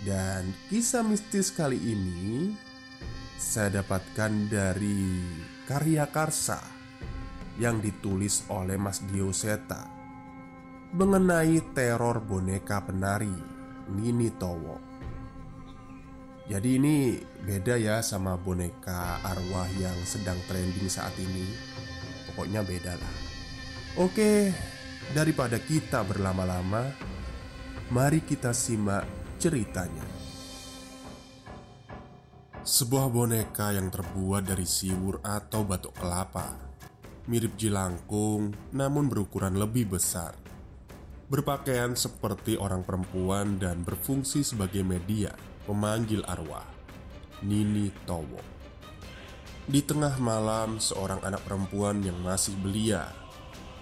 dan kisah mistis kali ini saya dapatkan dari karya Karsa yang ditulis oleh Mas Dioseta mengenai teror boneka penari Nini Towo. Jadi ini beda ya sama boneka arwah yang sedang trending saat ini. Pokoknya beda lah. Oke, daripada kita berlama-lama, mari kita simak ceritanya. Sebuah boneka yang terbuat dari siwur atau batok kelapa, mirip jelangkung namun berukuran lebih besar. Berpakaian seperti orang perempuan dan berfungsi sebagai media pemanggil arwah. Nini Towo. Di tengah malam, seorang anak perempuan yang masih belia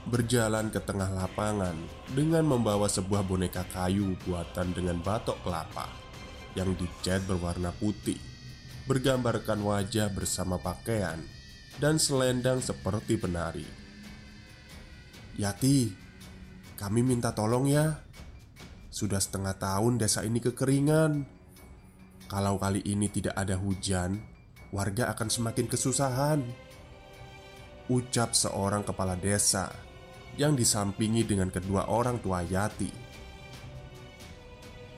berjalan ke tengah lapangan dengan membawa sebuah boneka kayu buatan dengan batok kelapa yang dicat berwarna putih, bergambarkan wajah bersama pakaian dan selendang seperti penari. Yati, kami minta tolong ya. Sudah setengah tahun desa ini kekeringan. Kalau kali ini tidak ada hujan, warga akan semakin kesusahan. Ucap seorang kepala desa yang disampingi dengan kedua orang tua Yati.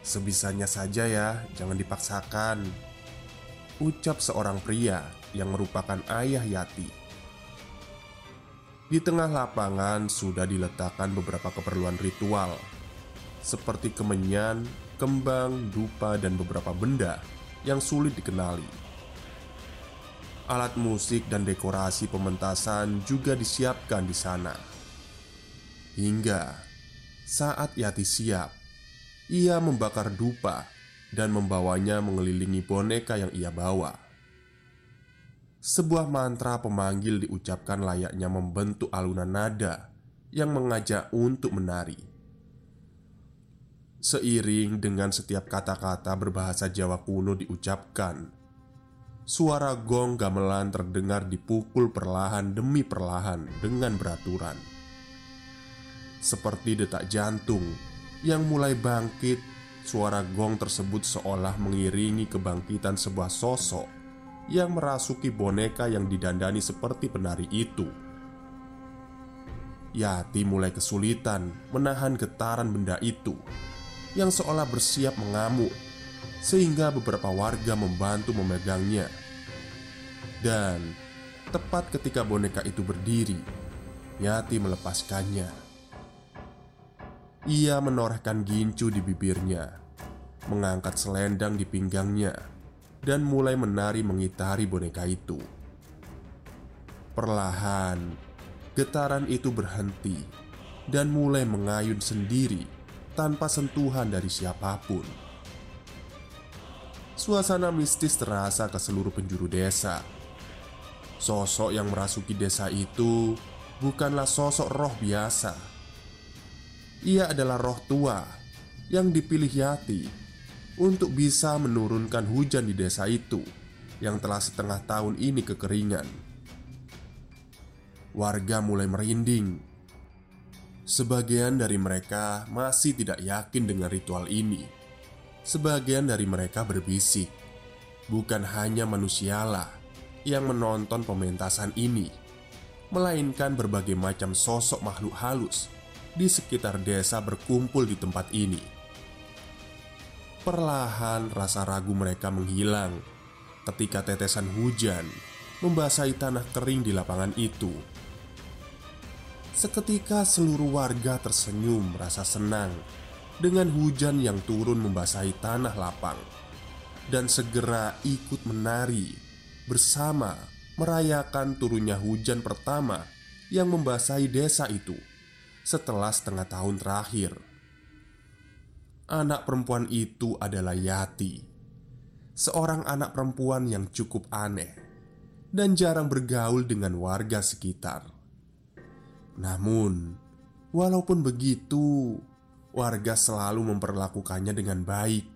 Sebisanya saja ya, jangan dipaksakan. Ucap seorang pria yang merupakan ayah Yati. Di tengah lapangan sudah diletakkan beberapa keperluan ritual, seperti kemenyan, kembang, dupa, dan beberapa benda yang sulit dikenali. Alat musik dan dekorasi pementasan juga disiapkan di sana. Hingga saat Yati siap, ia membakar dupa dan membawanya mengelilingi boneka yang ia bawa. Sebuah mantra pemanggil diucapkan layaknya membentuk alunan nada yang mengajak untuk menari. Seiring dengan setiap kata-kata berbahasa Jawa kuno diucapkan, suara gong gamelan terdengar dipukul perlahan demi perlahan dengan beraturan seperti detak jantung yang mulai bangkit. Suara gong tersebut seolah mengiringi kebangkitan sebuah sosok yang merasuki boneka yang didandani seperti penari itu. Yati mulai kesulitan menahan getaran benda itu yang seolah bersiap mengamuk, sehingga beberapa warga membantu memegangnya. Dan tepat ketika boneka itu berdiri, Yati melepaskannya. Ia menorehkan gincu di bibirnya, mengangkat selendang di pinggangnya, dan mulai menari mengitari boneka itu. Perlahan, getaran itu berhenti dan mulai mengayun sendiri tanpa sentuhan dari siapa pun. Suasana mistis terasa ke seluruh penjuru desa. Sosok yang merasuki desa itu bukanlah sosok roh biasa ia adalah roh tua yang dipilih Yati untuk bisa menurunkan hujan di desa itu yang telah setengah tahun ini kekeringan. Warga mulai merinding. Sebagian dari mereka masih tidak yakin dengan ritual ini. Sebagian dari mereka berbisik, bukan hanya manusialah yang menonton pementasan ini, melainkan berbagai macam sosok makhluk halus di sekitar desa berkumpul di tempat ini. Perlahan rasa ragu mereka menghilang ketika tetesan hujan membasahi tanah kering di lapangan itu. Seketika seluruh warga tersenyum merasa senang dengan hujan yang turun membasahi tanah lapang dan segera ikut menari bersama merayakan turunnya hujan pertama yang membasahi desa itu setelah setengah tahun terakhir. Anak perempuan itu adalah Yati, seorang anak perempuan yang cukup aneh dan jarang bergaul dengan warga sekitar. Namun, walaupun begitu, warga selalu memperlakukannya dengan baik,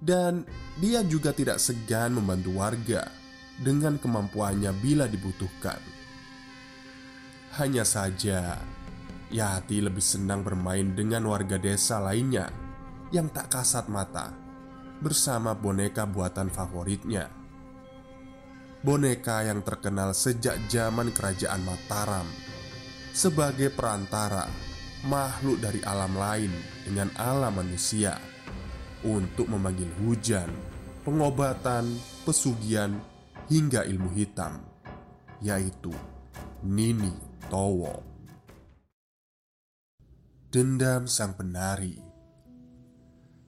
dan dia juga tidak segan membantu warga dengan kemampuannya bila dibutuhkan. Hanya saja, Yati lebih senang bermain dengan warga desa lainnya yang tak kasat mata bersama boneka buatan favoritnya. Boneka yang terkenal sejak zaman kerajaan Mataram sebagai perantara makhluk dari alam lain dengan alam manusia untuk memanggil hujan, pengobatan, pesugihan, hingga ilmu hitam, yaitu Nini Towo. Dendam sang penari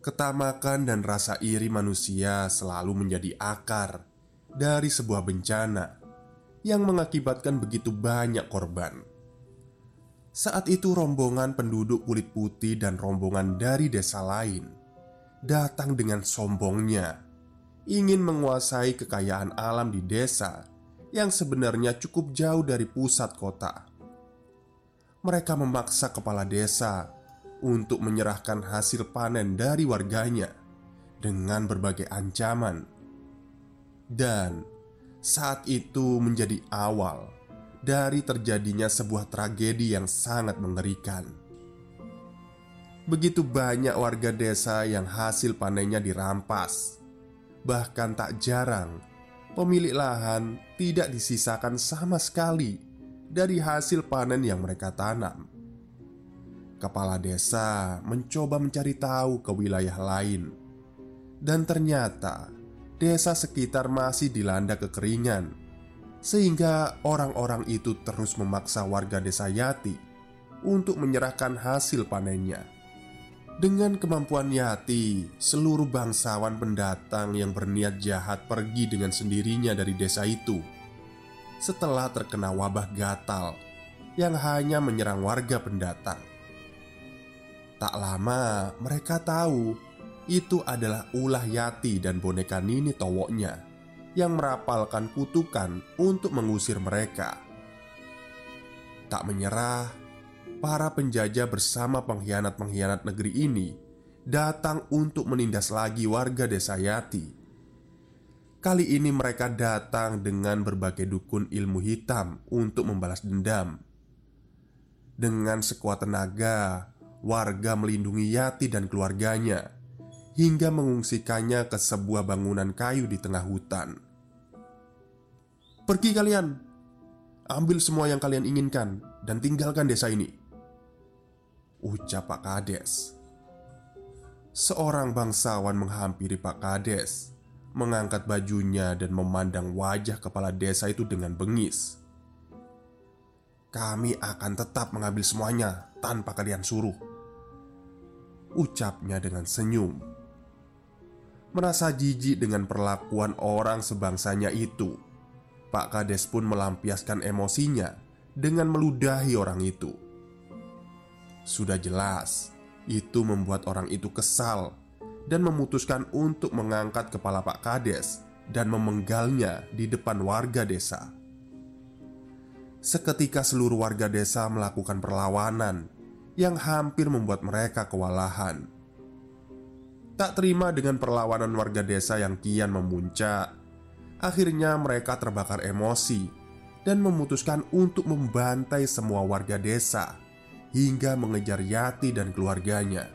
Ketamakan dan rasa iri manusia selalu menjadi akar dari sebuah bencana yang mengakibatkan begitu banyak korban. Saat itu rombongan penduduk kulit putih dan rombongan dari desa lain Datang dengan sombongnya Ingin menguasai kekayaan alam di desa Yang sebenarnya cukup jauh dari pusat kota Mereka memaksa kepala desa Untuk menyerahkan hasil panen dari warganya Dengan berbagai ancaman Dan saat itu menjadi awal dari terjadinya sebuah tragedi yang sangat mengerikan. Begitu banyak warga desa yang hasil panennya dirampas, bahkan tak jarang pemilik lahan tidak disisakan sama sekali dari hasil panen yang mereka tanam. Kepala desa mencoba mencari tahu ke wilayah lain, dan ternyata desa sekitar masih dilanda kekeringan sehingga orang-orang itu terus memaksa warga desa Yati untuk menyerahkan hasil panennya. Dengan kemampuan Yati, seluruh bangsawan pendatang yang berniat jahat pergi dengan sendirinya dari desa itu. Setelah terkena wabah gatal yang hanya menyerang warga pendatang, tak lama mereka tahu itu adalah ulah Yati dan boneka Nini Towoknya yang merapalkan kutukan untuk mengusir mereka. Tak menyerah, para penjajah bersama pengkhianat-pengkhianat negeri ini datang untuk menindas lagi warga desa Yati. Kali ini mereka datang dengan berbagai dukun ilmu hitam untuk membalas dendam. Dengan sekuat tenaga, warga melindungi Yati dan keluarganya hingga mengungsikannya ke sebuah bangunan kayu di tengah hutan. "Pergi kalian, ambil semua yang kalian inginkan, dan tinggalkan desa ini," ucap Pak Kades. Seorang bangsawan menghampiri Pak Kades, mengangkat bajunya, dan memandang wajah kepala desa itu dengan bengis. "Kami akan tetap mengambil semuanya tanpa kalian suruh," ucapnya dengan senyum merasa jijik dengan perlakuan orang sebangsanya itu. Pak Kades pun melampiaskan emosinya dengan meludahi orang itu. Sudah jelas, itu membuat orang itu kesal dan memutuskan untuk mengangkat kepala Pak Kades dan memenggalnya di depan warga desa. Seketika seluruh warga desa melakukan perlawanan yang hampir membuat mereka kewalahan. Tak terima dengan perlawanan warga desa yang kian memuncak Akhirnya mereka terbakar emosi dan memutuskan untuk membantai semua warga desa hingga mengejar Yati dan keluarganya.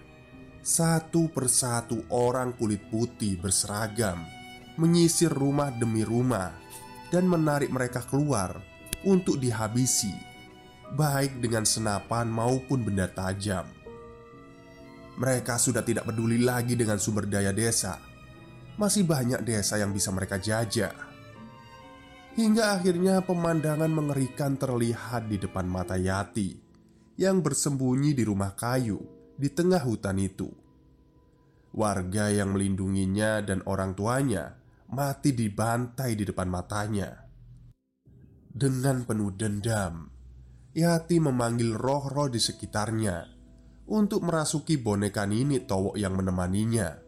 Satu persatu orang kulit putih berseragam menyisir rumah demi rumah dan menarik mereka keluar untuk dihabisi, baik dengan senapan maupun benda tajam. Mereka sudah tidak peduli lagi dengan sumber daya desa. Masih banyak desa yang bisa mereka jajah. Hingga akhirnya pemandangan mengerikan terlihat di depan mata Yati yang bersembunyi di rumah kayu di tengah hutan itu. Warga yang melindunginya dan orang tuanya mati dibantai di depan matanya. Dengan penuh dendam, Yati memanggil roh-roh di sekitarnya untuk merasuki boneka Nini Towok yang menemaninya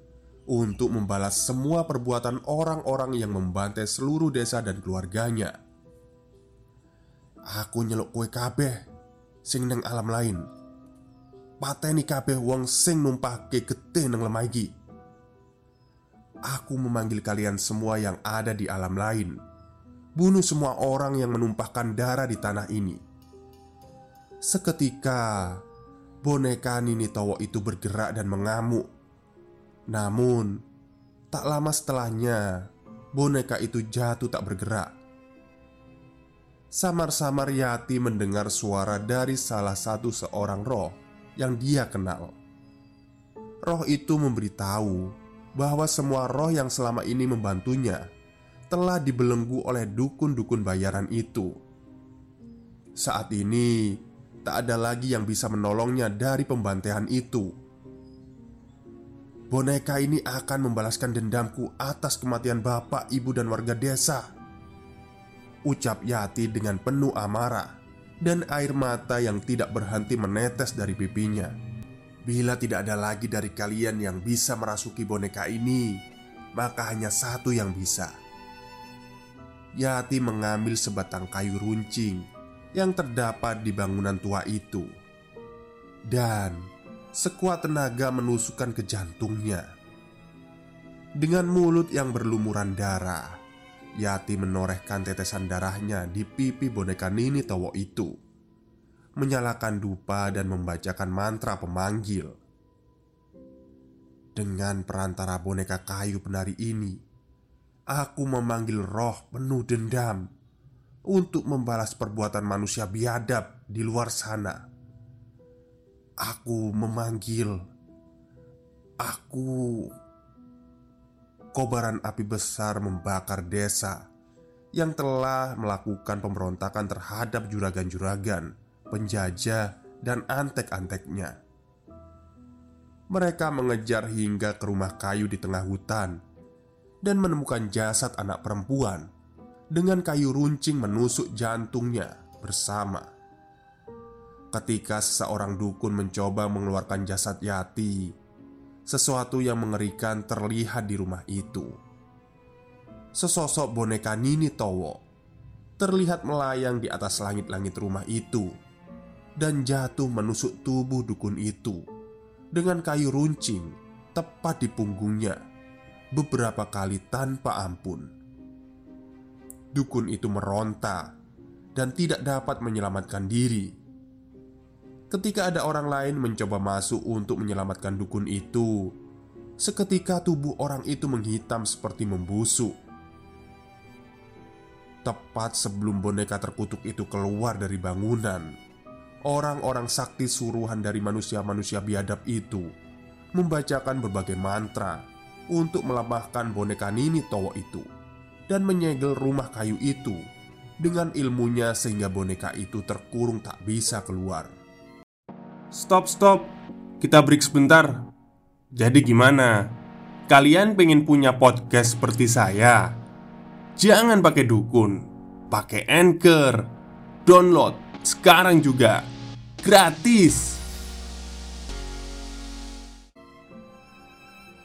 untuk membalas semua perbuatan orang-orang yang membantai seluruh desa dan keluarganya. Aku nyeluk kue kabeh sing neng alam lain. Pateni kabeh wong sing numpahke getih neng lemah iki. Aku memanggil kalian semua yang ada di alam lain. Bunuh semua orang yang menumpahkan darah di tanah ini. Seketika, boneka Nini Towo itu bergerak dan mengamuk namun, tak lama setelahnya, boneka itu jatuh tak bergerak. Samar-samar Yati mendengar suara dari salah satu seorang roh yang dia kenal. Roh itu memberitahu bahwa semua roh yang selama ini membantunya telah dibelenggu oleh dukun-dukun bayaran itu. Saat ini, tak ada lagi yang bisa menolongnya dari pembantaian itu Boneka ini akan membalaskan dendamku atas kematian bapak, ibu, dan warga desa. Ucap Yati dengan penuh amarah dan air mata yang tidak berhenti menetes dari pipinya. Bila tidak ada lagi dari kalian yang bisa merasuki boneka ini, maka hanya satu yang bisa. Yati mengambil sebatang kayu runcing yang terdapat di bangunan tua itu, dan sekuat tenaga menusukkan ke jantungnya. Dengan mulut yang berlumuran darah, Yati menorehkan tetesan darahnya di pipi boneka Nini Towo itu, menyalakan dupa dan membacakan mantra pemanggil. Dengan perantara boneka kayu penari ini, aku memanggil roh penuh dendam untuk membalas perbuatan manusia biadab di luar sana. Aku memanggil Aku Kobaran api besar membakar desa Yang telah melakukan pemberontakan terhadap juragan-juragan Penjajah dan antek-anteknya. Mereka mengejar hingga ke rumah kayu di tengah hutan Dan menemukan jasad anak perempuan Dengan kayu runcing menusuk jantungnya bersama. Ketika seseorang dukun mencoba mengeluarkan jasad Yati, sesuatu yang mengerikan terlihat di rumah itu. Sesosok boneka Nini Towo terlihat melayang di atas langit-langit rumah itu dan jatuh menusuk tubuh dukun itu dengan kayu runcing tepat di punggungnya beberapa kali tanpa ampun. Dukun itu meronta dan tidak dapat menyelamatkan diri Ketika ada orang lain mencoba masuk untuk menyelamatkan dukun itu, seketika tubuh orang itu menghitam seperti membusuk. Tepat sebelum boneka terkutuk itu keluar dari bangunan, orang-orang sakti suruhan dari manusia-manusia biadab itu membacakan berbagai mantra untuk melemahkan boneka Nini Towo itu dan menyegel rumah kayu itu dengan ilmunya sehingga boneka itu terkurung tak bisa keluar. Stop, stop. Kita break sebentar. Jadi gimana? Kalian pengen punya podcast seperti saya? Jangan pakai dukun, pakai Anchor. Download sekarang juga. Gratis.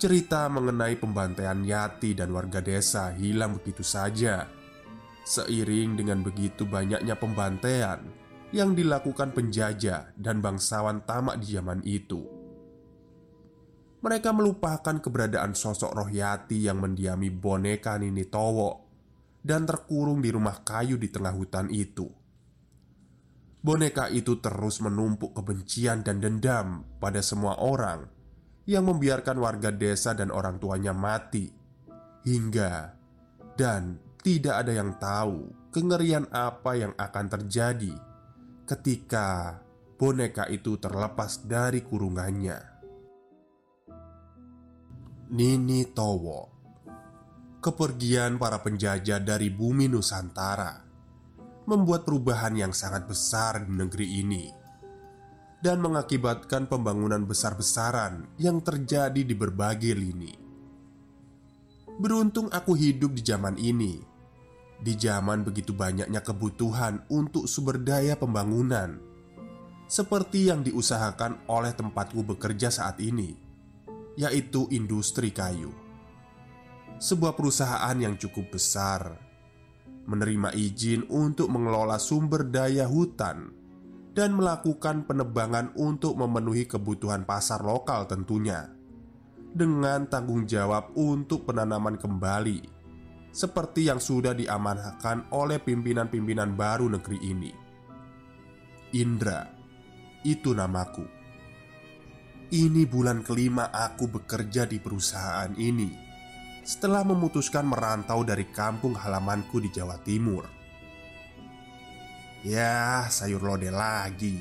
Cerita mengenai pembantaian Yati dan warga desa hilang begitu saja. Seiring dengan begitu banyaknya pembantaian, yang dilakukan penjajah dan bangsawan tamak di zaman itu. Mereka melupakan keberadaan sosok roh yati yang mendiami boneka Nini Towo dan terkurung di rumah kayu di tengah hutan itu. Boneka itu terus menumpuk kebencian dan dendam pada semua orang yang membiarkan warga desa dan orang tuanya mati, hingga dan tidak ada yang tahu kengerian apa yang akan terjadi ketika boneka itu terlepas dari kurungannya. Nini Towo Kepergian para penjajah dari bumi Nusantara membuat perubahan yang sangat besar di negeri ini dan mengakibatkan pembangunan besar-besaran yang terjadi di berbagai lini. Beruntung aku hidup di zaman ini, di zaman begitu banyaknya kebutuhan untuk sumber daya pembangunan, seperti yang diusahakan oleh tempatku bekerja saat ini, yaitu industri kayu. Sebuah perusahaan yang cukup besar menerima izin untuk mengelola sumber daya hutan dan melakukan penebangan untuk memenuhi kebutuhan pasar lokal tentunya dengan tanggung jawab untuk penanaman kembali seperti yang sudah diamanahkan oleh pimpinan-pimpinan baru negeri ini. Indra, itu namaku. Ini bulan kelima aku bekerja di perusahaan ini setelah memutuskan merantau dari kampung halamanku di Jawa Timur. Ya, sayur lodeh lagi.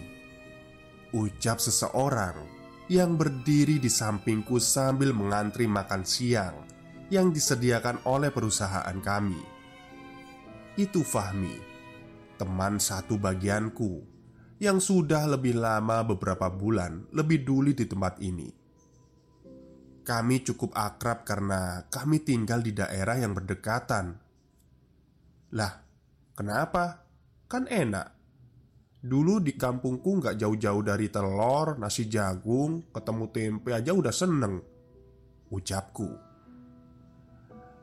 Ucap seseorang yang berdiri di sampingku sambil mengantri makan siang yang disediakan oleh perusahaan kami. Itu Fahmi, teman satu bagianku yang sudah lebih lama beberapa bulan lebih dulu di tempat ini. Kami cukup akrab karena kami tinggal di daerah yang berdekatan. Lah, kenapa? Kan enak Dulu di kampungku nggak jauh-jauh dari telur, nasi jagung, ketemu tempe aja udah seneng Ucapku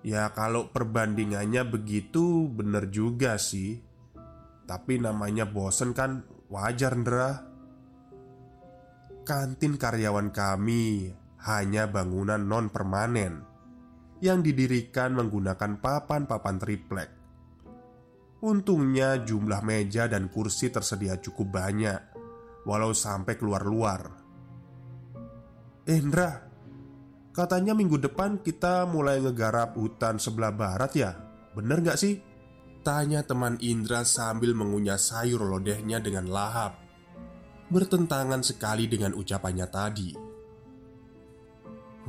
Ya kalau perbandingannya begitu bener juga sih. Tapi namanya bosen kan wajar Ndra. Kantin karyawan kami hanya bangunan non permanen Yang didirikan menggunakan papan-papan triplek. Untungnya jumlah meja dan kursi tersedia cukup banyak Walau sampai keluar-luar. Endra Katanya minggu depan kita mulai ngegarap hutan sebelah barat ya. Bener gak sih? Tanya teman Indra sambil mengunyah sayur lodehnya dengan lahap. Bertentangan sekali dengan ucapannya tadi.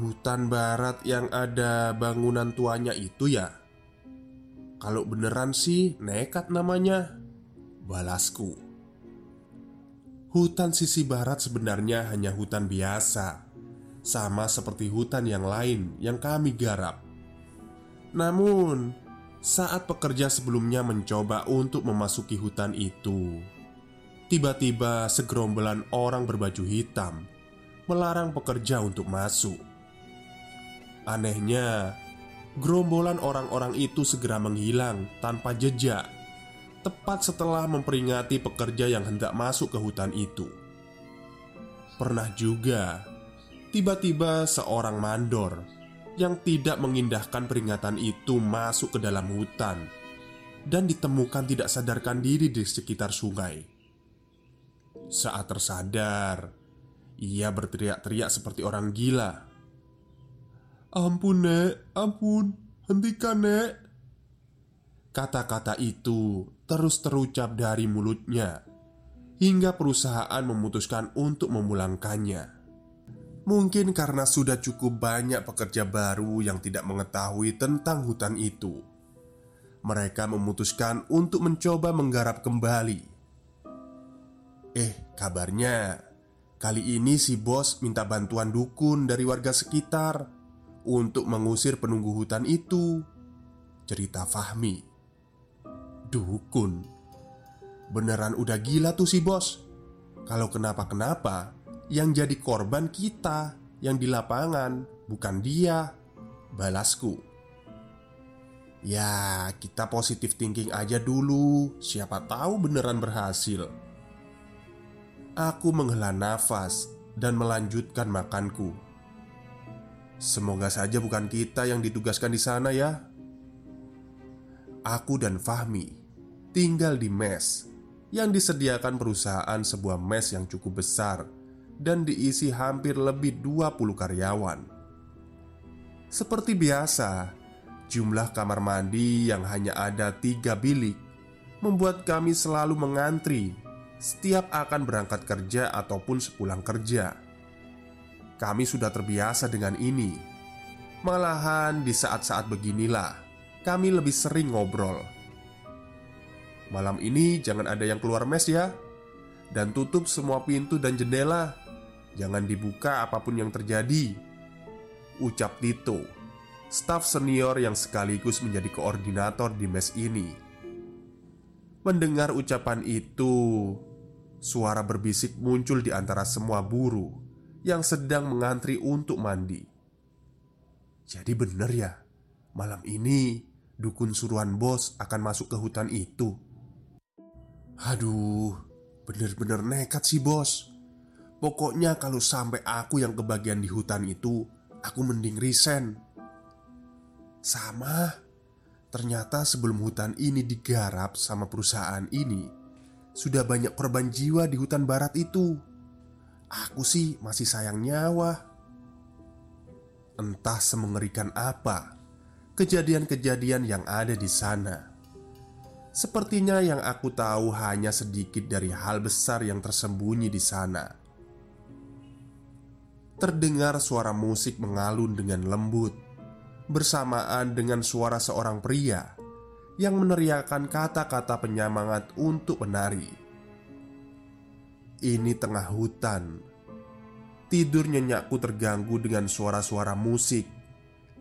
Hutan barat yang ada bangunan tuanya itu ya? Kalau beneran sih nekat namanya. Balasku. Hutan sisi barat sebenarnya hanya hutan biasa Sama seperti hutan yang lain yang kami garap Namun saat pekerja sebelumnya mencoba untuk memasuki hutan itu Tiba-tiba segerombolan orang berbaju hitam Melarang pekerja untuk masuk Anehnya, gerombolan orang-orang itu segera menghilang tanpa jejak, tepat setelah memperingati pekerja yang hendak masuk ke hutan itu. Pernah juga, tiba-tiba seorang mandor yang tidak mengindahkan peringatan itu masuk ke dalam hutan dan ditemukan tidak sadarkan diri di sekitar sungai. Saat tersadar, ia berteriak-teriak seperti orang gila. Ampun nek, ampun, hentikan nek. Kata-kata itu terus terucap dari mulutnya Hingga perusahaan memutuskan untuk memulangkannya Mungkin karena sudah cukup banyak pekerja baru yang tidak mengetahui tentang hutan itu Mereka memutuskan untuk mencoba menggarap kembali Eh, kabarnya Kali ini si bos minta bantuan dukun dari warga sekitar untuk mengusir penunggu hutan itu. Cerita Fahmi. Dukun. Beneran udah gila tuh si bos. Kalau kenapa-kenapa, yang jadi korban kita yang di lapangan, bukan dia. Balasku. Ya, kita positif thinking aja dulu. Siapa tahu beneran berhasil. Aku menghela nafas dan melanjutkan makanku. Semoga saja bukan kita yang ditugaskan di sana ya. aku dan Fahmi tinggal di mes yang disediakan perusahaan sebuah mes yang cukup besar dan diisi hampir lebih 20 karyawan. Seperti biasa, jumlah kamar mandi yang hanya ada tiga bilik membuat kami selalu mengantri setiap akan berangkat kerja ataupun sepulang kerja. Kami sudah terbiasa dengan ini. Malahan di saat-saat beginilah kami lebih sering ngobrol Malam ini jangan ada yang keluar mes ya Dan tutup semua pintu dan jendela Jangan dibuka apa pun yang terjadi Ucap Tito Staf senior yang sekaligus menjadi koordinator di mes ini. Mendengar ucapan itu Suara berbisik muncul di antara semua buruh Yang sedang mengantri untuk mandi. Jadi bener ya Malam ini Dukun suruhan bos akan masuk ke hutan itu. Aduh, bener-bener nekat sih bos Pokoknya kalau sampai aku yang kebagian di hutan itu Aku mending resign. Sama Ternyata sebelum hutan ini digarap sama perusahaan ini Sudah banyak korban jiwa di hutan barat itu. Aku sih masih sayang nyawa. Entah semengerikan apa Kejadian-kejadian yang ada di sana. Sepertinya yang aku tahu hanya sedikit dari hal besar yang tersembunyi di sana. Terdengar suara musik mengalun dengan lembut, bersamaan dengan suara seorang pria yang meneriakkan kata-kata penyemangat untuk menari. Ini tengah hutan. Tidur nyenyakku terganggu dengan suara-suara musik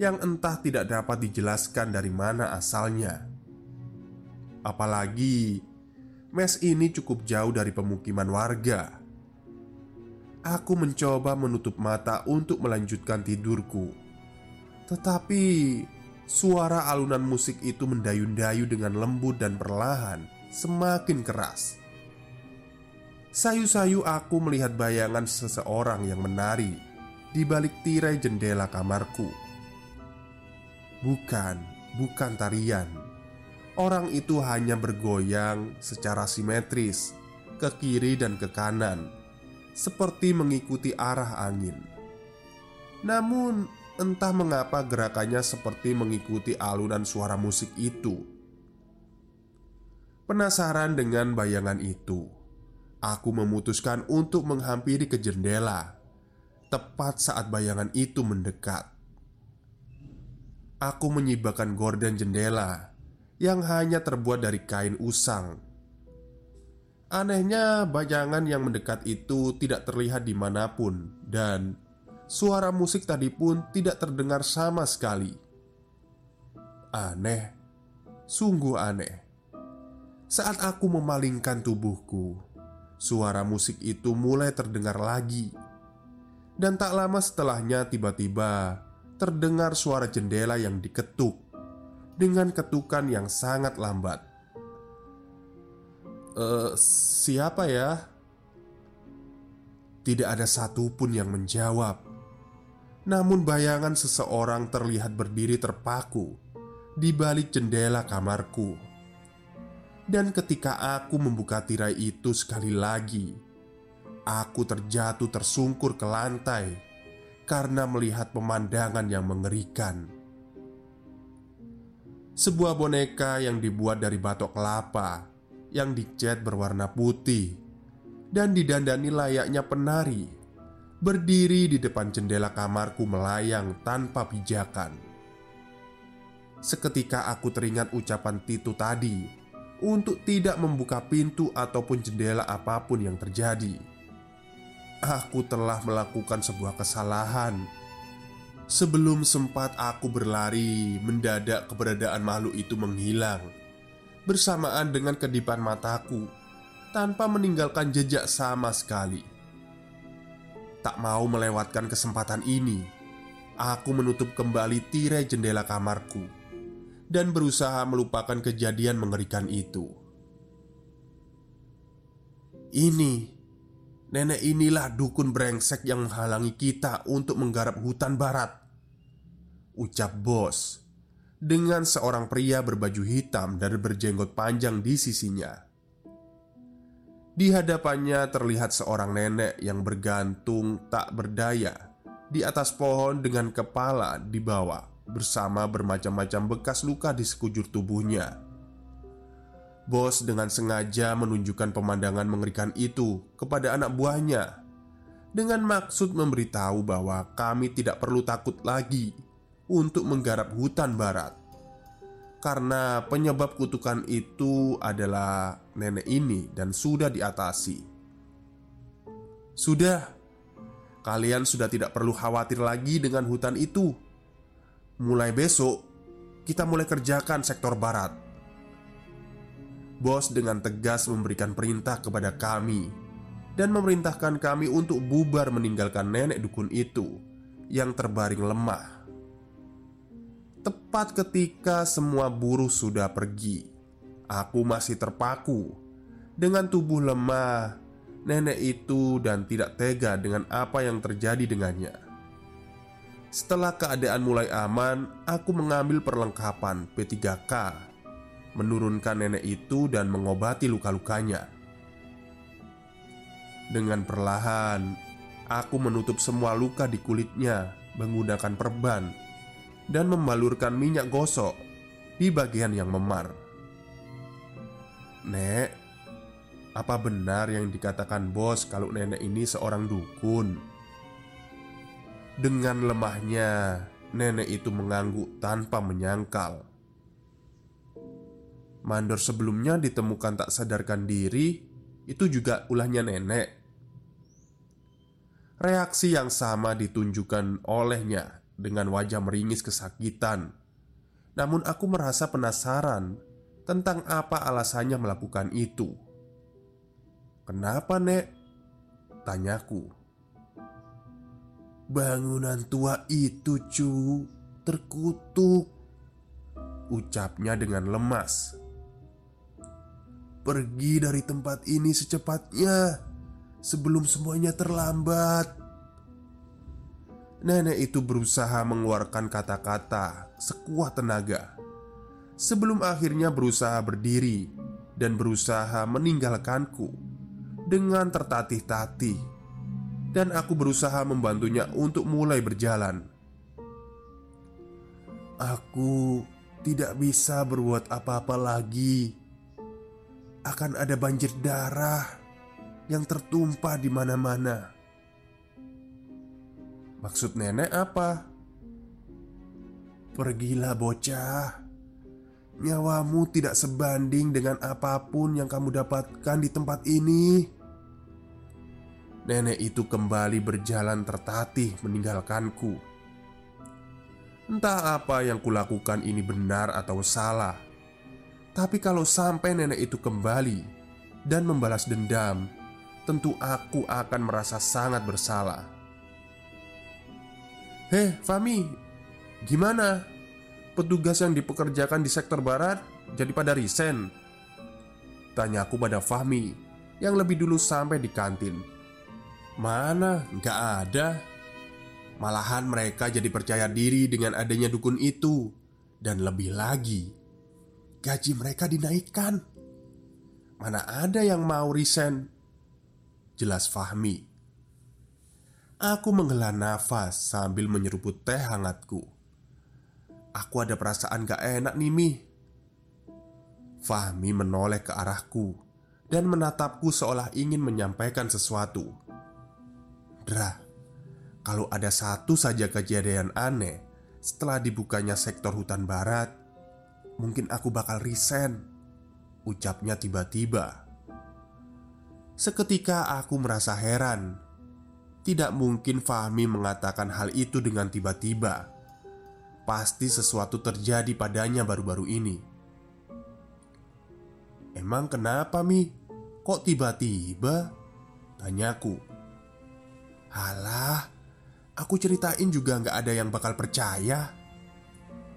yang entah tidak dapat dijelaskan dari mana asalnya. Apalagi mes ini cukup jauh dari pemukiman warga. Aku mencoba menutup mata untuk melanjutkan tidurku, tetapi suara alunan musik itu mendayu-dayu dengan lembut dan perlahan, semakin keras. Sayu-sayu aku melihat bayangan seseorang yang menari di balik tirai jendela kamarku. Bukan, bukan tarian Orang itu hanya bergoyang secara simetris ke kiri dan ke kanan, seperti mengikuti arah angin. Namun, entah mengapa gerakannya seperti mengikuti alunan suara musik itu. Penasaran dengan bayangan itu, aku memutuskan untuk menghampiri ke jendela tepat saat bayangan itu mendekat. Aku menyibakkan gorden jendela yang hanya terbuat dari kain usang. Anehnya, bayangan yang mendekat itu tidak terlihat di mana pun, dan suara musik tadi pun tidak terdengar sama sekali. Aneh, sungguh aneh. Saat aku memalingkan tubuhku, suara musik itu mulai terdengar lagi, dan tak lama setelahnya tiba-tiba terdengar suara jendela yang diketuk dengan ketukan yang sangat lambat. "Eh, siapa ya?" Tidak ada satupun yang menjawab. Namun bayangan seseorang terlihat berdiri terpaku di balik jendela kamarku. Dan ketika aku membuka tirai itu sekali lagi, aku terjatuh tersungkur ke lantai karena melihat pemandangan yang mengerikan sebuah boneka yang dibuat dari batok kelapa yang dicat berwarna putih dan didandani layaknya penari berdiri di depan jendela kamarku melayang tanpa pijakan. Seketika aku teringat ucapan Titu tadi untuk tidak membuka pintu ataupun jendela apa pun yang terjadi. Aku telah melakukan sebuah kesalahan Sebelum sempat aku berlari, mendadak keberadaan makhluk itu menghilang bersamaan dengan kedipan mataku tanpa meninggalkan jejak sama sekali. Tak mau melewatkan kesempatan ini, aku menutup kembali tirai jendela kamarku dan berusaha melupakan kejadian mengerikan itu. Ini nenek inilah dukun brengsek yang menghalangi kita untuk menggarap hutan barat. Ucap bos dengan seorang pria berbaju hitam dan berjenggot panjang di sisinya. Di hadapannya terlihat seorang nenek yang bergantung tak berdaya di atas pohon dengan kepala di bawah bersama bermacam-macam bekas luka di sekujur tubuhnya. Bos dengan sengaja menunjukkan pemandangan mengerikan itu kepada anak buahnya dengan maksud memberitahu bahwa kami tidak perlu takut lagi untuk menggarap hutan barat karena penyebab kutukan itu adalah nenek ini dan sudah diatasi. Sudah, kalian sudah tidak perlu khawatir lagi dengan hutan itu. Mulai besok, kita mulai kerjakan sektor barat. Bos dengan tegas memberikan perintah kepada kami dan memerintahkan kami untuk bubar meninggalkan nenek dukun itu yang terbaring lemah Tepat ketika semua buruh sudah pergi, aku masih terpaku dengan tubuh lemah nenek itu dan tidak tega dengan apa yang terjadi dengannya. Setelah keadaan mulai aman, aku mengambil perlengkapan P3K, menurunkan nenek itu dan mengobati luka-lukanya. Dengan perlahan, aku menutup semua luka di kulitnya menggunakan perban dan membalurkan minyak gosok di bagian yang memar. Nek, apa benar yang dikatakan bos kalau nenek ini seorang dukun? Dengan lemahnya, nenek itu mengangguk tanpa menyangkal. Mandor sebelumnya ditemukan tak sadarkan diri, itu juga ulahnya nenek. Reaksi yang sama ditunjukkan olehnya dengan wajah meringis kesakitan. Namun, aku merasa penasaran tentang apa alasannya melakukan itu. "Kenapa, Nek?" tanyaku. "Bangunan tua itu, cu, terkutuk," ucapnya dengan lemas. "Pergi dari tempat ini secepatnya sebelum semuanya terlambat." Nenek itu berusaha mengeluarkan kata-kata sekuat tenaga sebelum akhirnya berusaha berdiri dan berusaha meninggalkanku dengan tertatih-tatih, dan aku berusaha membantunya untuk mulai berjalan. Aku tidak bisa berbuat apa-apa lagi. Akan ada banjir darah yang tertumpah di mana-mana. Maksud nenek apa? Pergilah bocah. Nyawamu tidak sebanding dengan apa pun yang kamu dapatkan di tempat ini. Nenek itu kembali berjalan tertatih meninggalkanku. Entah apa yang kulakukan ini benar atau salah. Tapi kalau sampai nenek itu kembali Dan membalas dendam Tentu aku akan merasa sangat bersalah Hei Fami, gimana? Petugas yang dipekerjakan di sektor barat jadi pada resign? Tanyaku pada Fahmi yang lebih dulu sampai di kantin Mana? Gak ada Malahan mereka jadi percaya diri dengan adanya dukun itu Dan lebih lagi Gaji mereka dinaikkan Mana ada yang mau resign Jelas Fahmi Aku menghela nafas sambil menyeruput teh hangatku. Aku ada perasaan gak enak nih Mi. Fahmi menoleh ke arahku Dan menatapku seolah ingin menyampaikan sesuatu. Dra, kalau ada satu saja kejadian aneh Setelah dibukanya sektor hutan barat Mungkin aku bakal resign Ucapnya tiba-tiba. Seketika aku merasa heran tidak mungkin Fahmi mengatakan hal itu dengan tiba-tiba. Pasti sesuatu terjadi padanya baru-baru ini. Emang kenapa, Mi? Kok tiba-tiba? Tanyaku. Halah, aku ceritain juga nggak ada yang bakal percaya.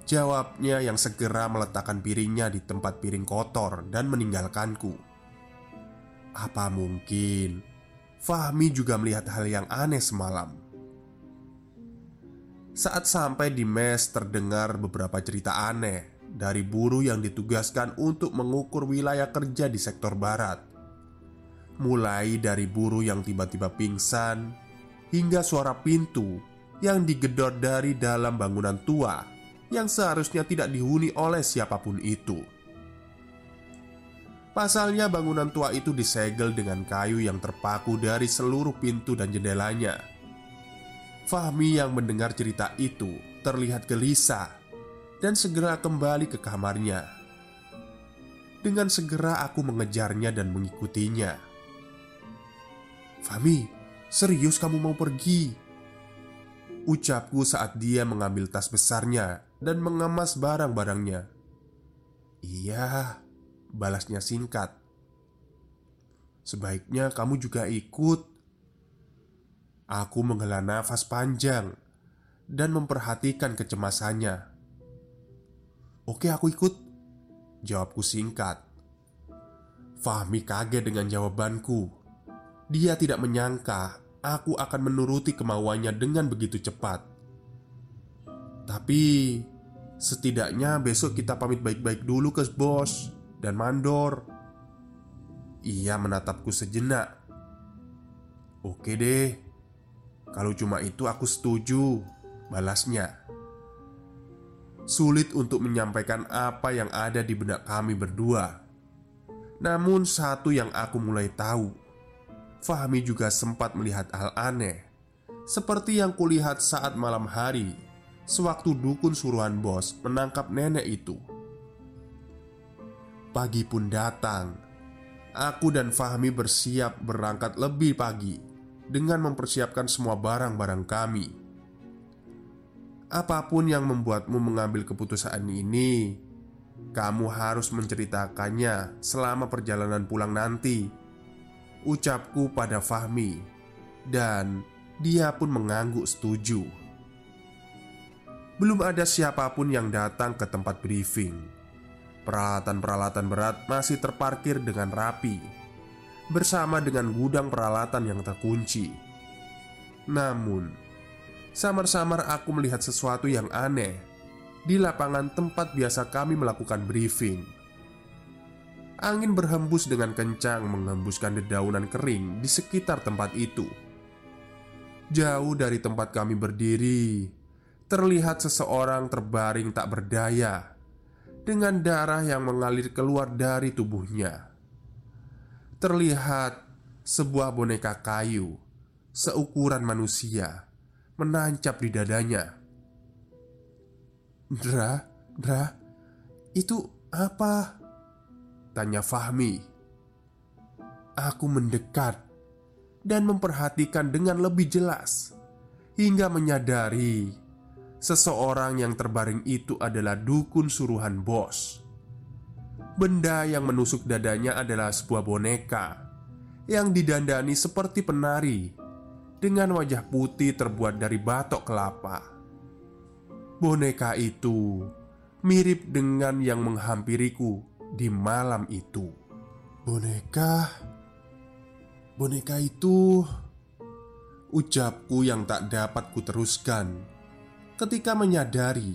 Jawabnya yang segera meletakkan piringnya di tempat piring kotor dan meninggalkanku. Apa mungkin Fahmi juga melihat hal yang aneh semalam. Saat sampai di mes terdengar beberapa cerita aneh Dari buruh yang ditugaskan untuk mengukur wilayah kerja di sektor barat Mulai dari buruh yang tiba-tiba pingsan Hingga suara pintu yang digedor dari dalam bangunan tua Yang seharusnya tidak dihuni oleh siapa pun itu Pasalnya bangunan tua itu disegel dengan kayu yang terpaku dari seluruh pintu dan jendelanya Fahmi yang mendengar cerita itu terlihat gelisah dan segera kembali ke kamarnya. Dengan segera aku mengejarnya dan mengikutinya. "Fahmi, serius kamu mau pergi?" Ucapku saat dia mengambil tas besarnya dan mengemas barang-barangnya. "Iya," balasnya singkat. "Sebaiknya kamu juga ikut." Aku menghela nafas panjang dan memperhatikan kecemasannya. "Oke, aku ikut," jawabku singkat. Fahmi kaget dengan jawabanku. Dia tidak menyangka aku akan menuruti kemauannya dengan begitu cepat. Tapi setidaknya besok kita pamit baik-baik dulu ke bos dan mandor. Ia menatapku sejenak. Oke deh, kalau cuma itu aku setuju Balasnya Sulit untuk menyampaikan apa yang ada di benak kami berdua Namun satu yang aku mulai tahu Fahmi juga sempat melihat hal aneh Seperti yang kulihat saat malam hari Sewaktu dukun suruhan bos menangkap nenek itu Pagi pun datang Aku dan Fahmi bersiap berangkat lebih pagi dengan mempersiapkan semua barang-barang kami. Apa pun yang membuatmu mengambil keputusan ini, kamu harus menceritakannya selama perjalanan pulang nanti. Ucapku pada Fahmi, dan dia pun mengangguk setuju. Belum ada siapa pun yang datang ke tempat briefing. Peralatan-peralatan berat masih terparkir dengan rapi bersama dengan gudang peralatan yang terkunci. Namun, samar-samar aku melihat sesuatu yang aneh di lapangan tempat biasa kami melakukan briefing. Angin berhembus dengan kencang menghembuskan dedaunan kering di sekitar tempat itu. Jauh dari tempat kami berdiri, terlihat seseorang terbaring tak berdaya dengan darah yang mengalir keluar dari tubuhnya terlihat sebuah boneka kayu seukuran manusia menancap di dadanya. "Dra, Dra, itu apa?" tanya Fahmi. Aku mendekat dan memperhatikan dengan lebih jelas hingga menyadari seseorang yang terbaring itu adalah dukun suruhan bos. Benda yang menusuk dadanya adalah sebuah boneka yang didandani seperti penari dengan wajah putih terbuat dari batok kelapa. Boneka itu mirip dengan yang menghampiriku di malam itu. Boneka, boneka itu, ucapku yang tak dapat kuteruskan ketika menyadari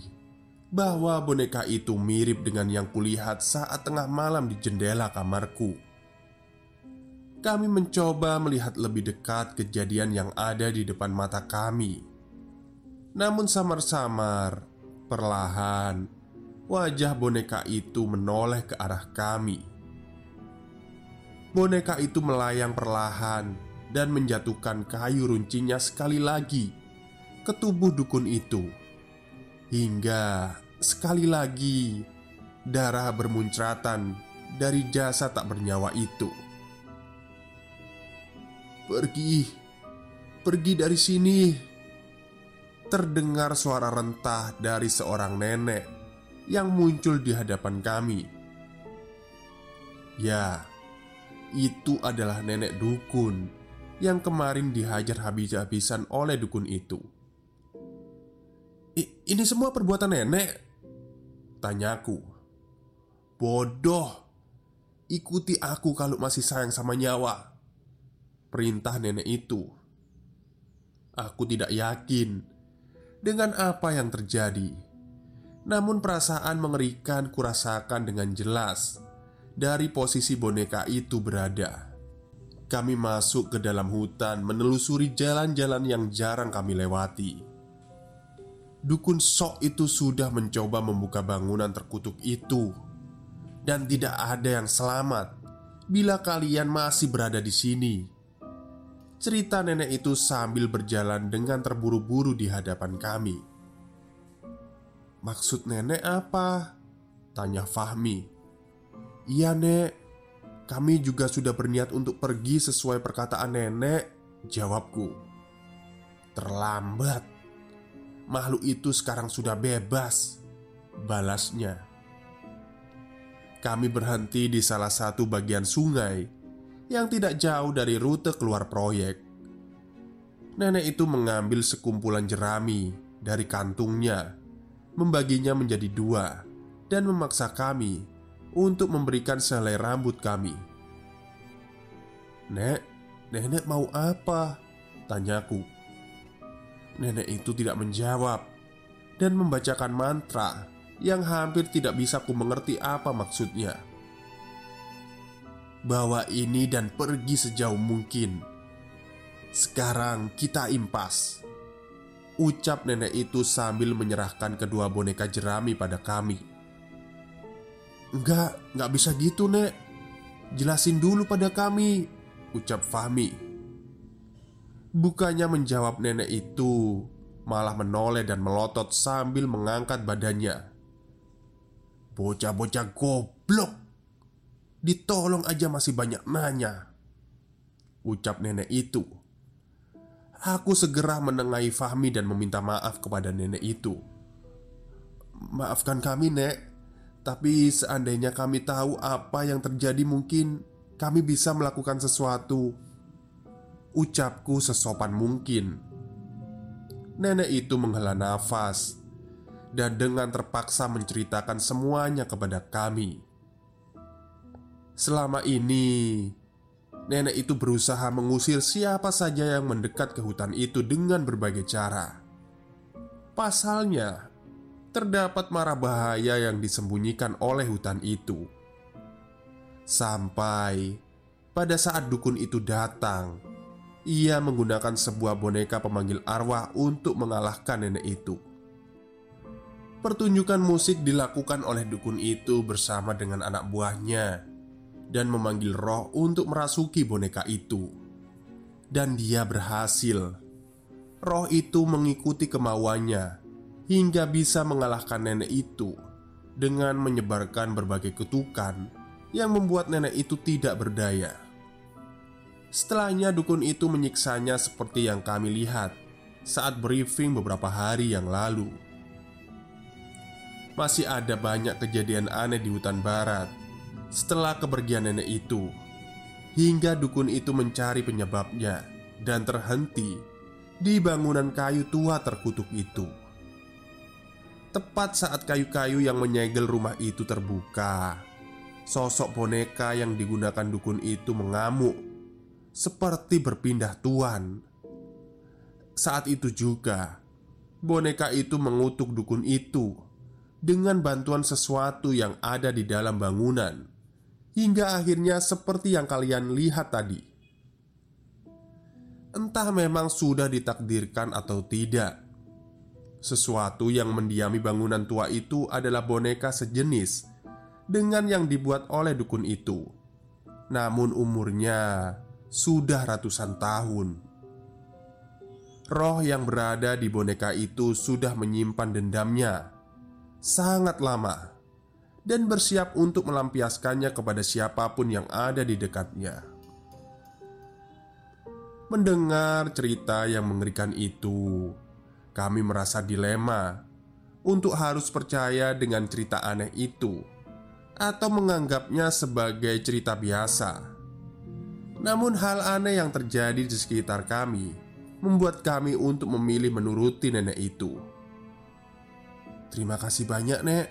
bahwa boneka itu mirip dengan yang kulihat saat tengah malam di jendela kamarku. Kami mencoba melihat lebih dekat kejadian yang ada di depan mata kami. Namun samar-samar, perlahan, wajah boneka itu menoleh ke arah kami. Boneka itu melayang perlahan dan menjatuhkan kayu runcinya sekali lagi ke tubuh dukun itu Hingga sekali lagi darah bermuncratan dari jasa tak bernyawa itu. Pergi, pergi dari sini. Terdengar suara rentah dari seorang nenek yang muncul di hadapan kami. Ya, itu adalah nenek dukun yang kemarin dihajar habis-habisan oleh dukun itu. Ini semua perbuatan nenek? Tanyaku Bodoh Ikuti aku kalau masih sayang sama nyawa Perintah nenek itu Aku tidak yakin dengan apa yang terjadi. Namun perasaan mengerikan kurasakan dengan jelas dari posisi boneka itu berada. Kami masuk ke dalam hutan menelusuri jalan-jalan yang jarang kami lewati. Dukun sok itu sudah mencoba membuka bangunan terkutuk itu. Dan tidak ada yang selamat Bila kalian masih berada di sini. Cerita nenek itu sambil berjalan dengan terburu-buru di hadapan kami. Maksud nenek apa? Tanya Fahmi. Iya nek. Kami juga sudah berniat untuk pergi sesuai perkataan nenek Jawabku. Terlambat Makhluk itu sekarang sudah bebas Balasnya. Kami berhenti di salah satu bagian sungai Yang tidak jauh dari rute keluar proyek. Nenek itu mengambil sekumpulan jerami dari kantungnya Membaginya menjadi dua Dan memaksa kami Untuk memberikan sehelai rambut kami. Nek, nenek mau apa? Tanyaku Nenek itu tidak menjawab dan membacakan mantra yang hampir tidak bisa ku mengerti apa maksudnya. Bawa ini dan pergi sejauh mungkin. Sekarang kita impas. Ucap nenek itu sambil menyerahkan kedua boneka jerami pada kami. Enggak, enggak bisa gitu, Nek. Jelasin dulu pada kami, ucap Fahmi. Bukannya menjawab nenek itu, malah menoleh dan melotot sambil mengangkat badannya. Bocah-bocah goblok, ditolong aja masih banyak nanya. Ucap nenek itu. Aku segera menengahi Fahmi dan meminta maaf kepada nenek itu. Maafkan kami, Nek. Tapi seandainya kami tahu apa yang terjadi, mungkin kami bisa melakukan sesuatu Ucapku sesopan mungkin. Nenek itu menghela nafas Dan dengan terpaksa menceritakan semuanya kepada kami. Selama ini Nenek itu berusaha mengusir siapa saja yang mendekat ke hutan itu dengan berbagai cara. Pasalnya Terdapat marah bahaya yang disembunyikan oleh hutan itu. Sampai pada saat dukun itu datang ia menggunakan sebuah boneka pemanggil arwah untuk mengalahkan nenek itu. Pertunjukan musik dilakukan oleh dukun itu bersama dengan anak buahnya dan memanggil roh untuk merasuki boneka itu. Dan dia berhasil. Roh itu mengikuti kemauannya hingga bisa mengalahkan nenek itu dengan menyebarkan berbagai kutukan yang membuat nenek itu tidak berdaya. Setelahnya dukun itu menyiksanya seperti yang kami lihat saat briefing beberapa hari yang lalu. Masih ada banyak kejadian aneh di hutan barat setelah kepergian nenek itu, hingga dukun itu mencari penyebabnya dan terhenti di bangunan kayu tua terkutuk itu. Tepat saat kayu-kayu yang menyegel rumah itu terbuka, sosok boneka yang digunakan dukun itu mengamuk seperti berpindah tuan. Saat itu juga, boneka itu mengutuk dukun itu dengan bantuan sesuatu yang ada di dalam bangunan, hingga akhirnya seperti yang kalian lihat tadi. Entah memang sudah ditakdirkan atau tidak, sesuatu yang mendiami bangunan tua itu adalah boneka sejenis dengan yang dibuat oleh dukun itu. Namun, umurnya sudah ratusan tahun. Roh yang berada di boneka itu sudah menyimpan dendamnya sangat lama dan bersiap untuk melampiaskannya kepada siapa pun yang ada di dekatnya. Mendengar cerita yang mengerikan itu, kami merasa dilema untuk harus percaya dengan cerita aneh itu atau menganggapnya sebagai cerita biasa. Namun hal aneh yang terjadi di sekitar kami Membuat kami untuk memilih menuruti nenek itu Terima kasih banyak nek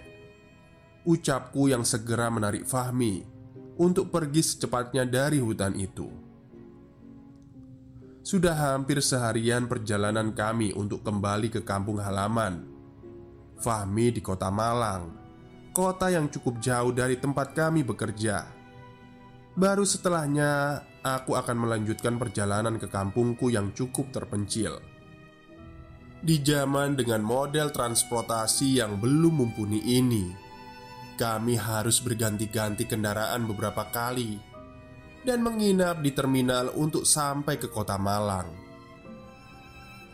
Ucapku yang segera menarik Fahmi Untuk pergi secepatnya dari hutan itu Sudah hampir seharian perjalanan kami untuk kembali ke kampung halaman. Fahmi di kota Malang, kota yang cukup jauh dari tempat kami bekerja. Baru setelahnya, aku akan melanjutkan perjalanan ke kampungku yang cukup terpencil. Di zaman dengan model transportasi yang belum mumpuni ini, kami harus berganti-ganti kendaraan beberapa kali dan menginap di terminal untuk sampai ke kota Malang.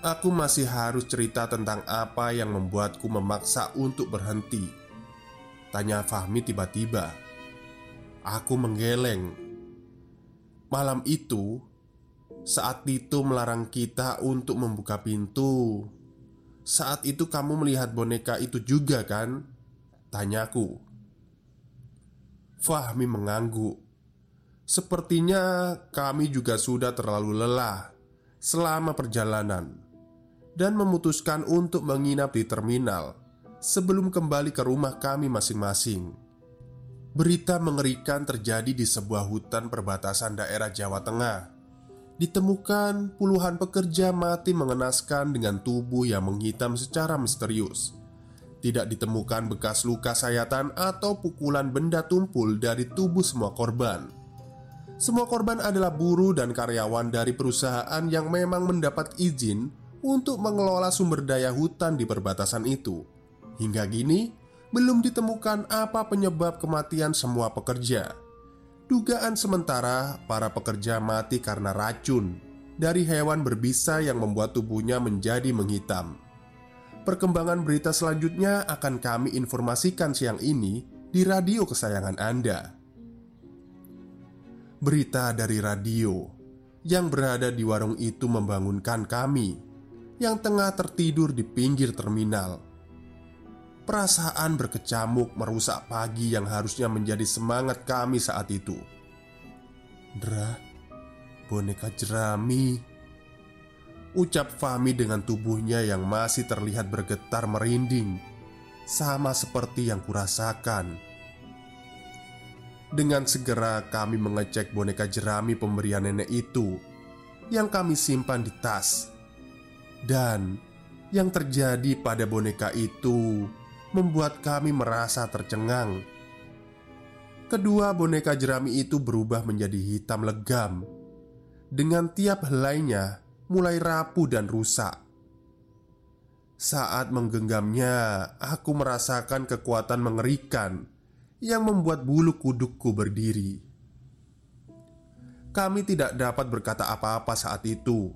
Aku masih harus cerita tentang apa yang membuatku memaksa untuk berhenti. Tanya Fahmi tiba-tiba. Aku menggeleng. Malam itu, saat Tito melarang kita untuk membuka pintu, saat itu kamu melihat boneka itu juga, kan? Tanyaku. Fahmi mengangguk. Sepertinya kami juga sudah terlalu lelah selama perjalanan dan memutuskan untuk menginap di terminal sebelum kembali ke rumah kami masing-masing. Berita mengerikan terjadi di sebuah hutan perbatasan daerah Jawa Tengah. Ditemukan puluhan pekerja mati mengenaskan dengan tubuh yang menghitam secara misterius tidak ditemukan bekas luka sayatan atau pukulan benda tumpul dari tubuh semua korban. Semua korban adalah buruh dan karyawan dari perusahaan yang memang mendapat izin untuk mengelola sumber daya hutan di perbatasan itu. Hingga kini, belum ditemukan apa penyebab kematian semua pekerja. Dugaan sementara, para pekerja mati karena racun dari hewan berbisa yang membuat tubuhnya menjadi menghitam. Perkembangan berita selanjutnya akan kami informasikan siang ini di radio kesayangan Anda. Berita dari radio yang berada di warung itu membangunkan kami yang tengah tertidur di pinggir terminal. Perasaan berkecamuk merusak pagi yang harusnya menjadi semangat kami saat itu. Dra, boneka jerami. Ucap Fahmi dengan tubuhnya yang masih terlihat bergetar merinding Sama seperti yang kurasakan. Dengan segera kami mengecek boneka jerami pemberian nenek itu Yang kami simpan di tas. Dan yang terjadi pada boneka itu Membuat kami merasa tercengang Kedua boneka jerami itu berubah menjadi hitam legam Dengan tiap helainya mulai rapuh dan rusak. Saat menggenggamnya, aku merasakan kekuatan mengerikan yang membuat bulu kudukku berdiri. Kami tidak dapat berkata apa-apa saat itu.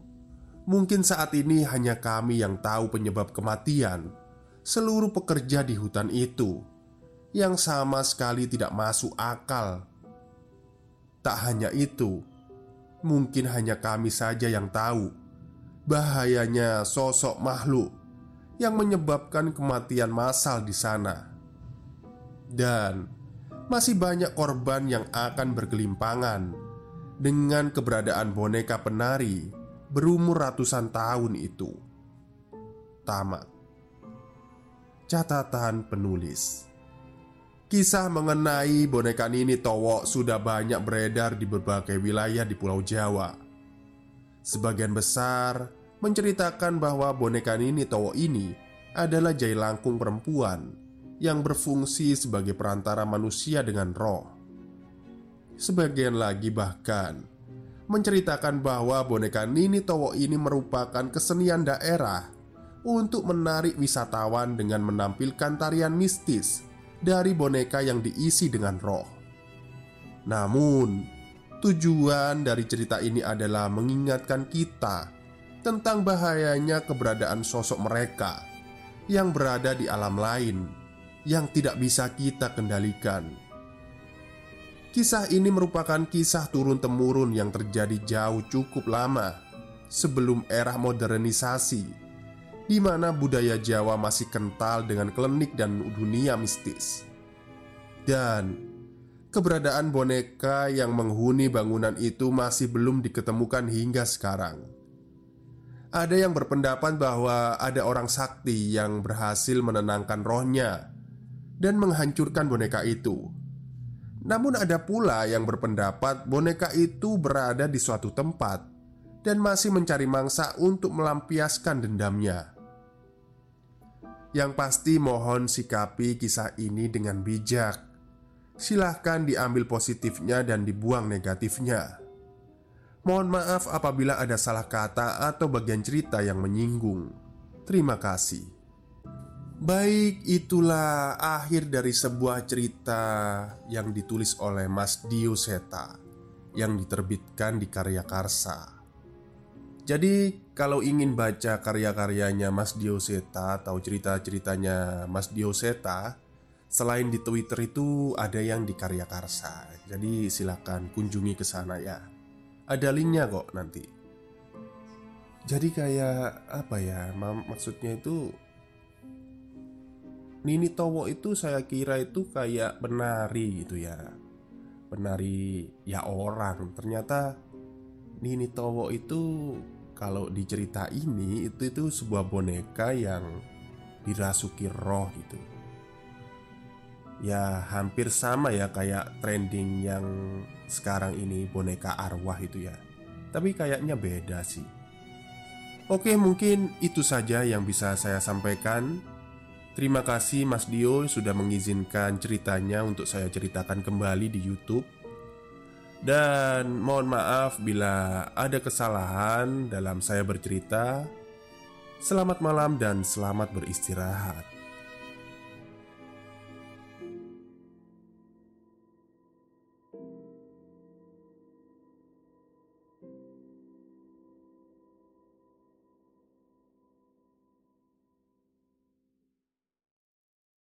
Mungkin saat ini hanya kami yang tahu penyebab kematian seluruh pekerja di hutan itu, yang sama sekali tidak masuk akal. Tak hanya itu, mungkin hanya kami saja yang tahu bahayanya sosok makhluk yang menyebabkan kematian massal di sana, dan masih banyak korban yang akan bergelimpangan dengan keberadaan boneka penari berumur ratusan tahun itu. Tamat catatan penulis. Kisah mengenai boneka Nini Towo sudah banyak beredar di berbagai wilayah di Pulau Jawa. Sebagian besar menceritakan bahwa boneka Nini Towo ini adalah jailangkung perempuan yang berfungsi sebagai perantara manusia dengan roh. Sebagian lagi bahkan menceritakan bahwa boneka Nini Towo ini merupakan kesenian daerah untuk menarik wisatawan dengan menampilkan tarian mistis dari boneka yang diisi dengan roh. Namun, tujuan dari cerita ini adalah mengingatkan kita tentang bahayanya keberadaan sosok mereka yang berada di alam lain yang tidak bisa kita kendalikan. Kisah ini merupakan kisah turun-temurun yang terjadi jauh cukup lama sebelum era modernisasi, di mana budaya Jawa masih kental dengan klinik dan dunia mistis, dan keberadaan boneka yang menghuni bangunan itu masih belum diketemukan hingga sekarang. Ada yang berpendapat bahwa ada orang sakti yang berhasil menenangkan rohnya dan menghancurkan boneka itu. Namun, ada pula yang berpendapat boneka itu berada di suatu tempat dan masih mencari mangsa untuk melampiaskan dendamnya. Yang pasti, mohon sikapi kisah ini dengan bijak. Silahkan diambil positifnya dan dibuang negatifnya. Mohon maaf apabila ada salah kata atau bagian cerita yang menyinggung. Terima kasih. Baik, itulah akhir dari sebuah cerita yang ditulis oleh Mas Dio Seta yang diterbitkan di Karya Karsa. Jadi, kalau ingin baca karya-karyanya Mas Dio Seta atau cerita-ceritanya Mas Dio Seta, selain di Twitter itu ada yang di Karya Karsa. Jadi, silakan kunjungi ke sana ya. Ada linknya kok nanti. Jadi kayak apa ya? mak- Maksudnya itu Nini Towo itu saya kira itu kayak penari gitu ya Penari ya orang Ternyata Nini Towo itu kalau di cerita ini itu itu sebuah boneka yang dirasuki roh gitu. Ya hampir sama ya kayak trending yang sekarang ini boneka arwah itu ya. Tapi kayaknya beda sih. Oke, mungkin itu saja yang bisa saya sampaikan. Terima kasih Mas Dio sudah mengizinkan ceritanya untuk saya ceritakan kembali di YouTube. Dan mohon maaf bila ada kesalahan dalam saya bercerita. Selamat malam dan selamat beristirahat.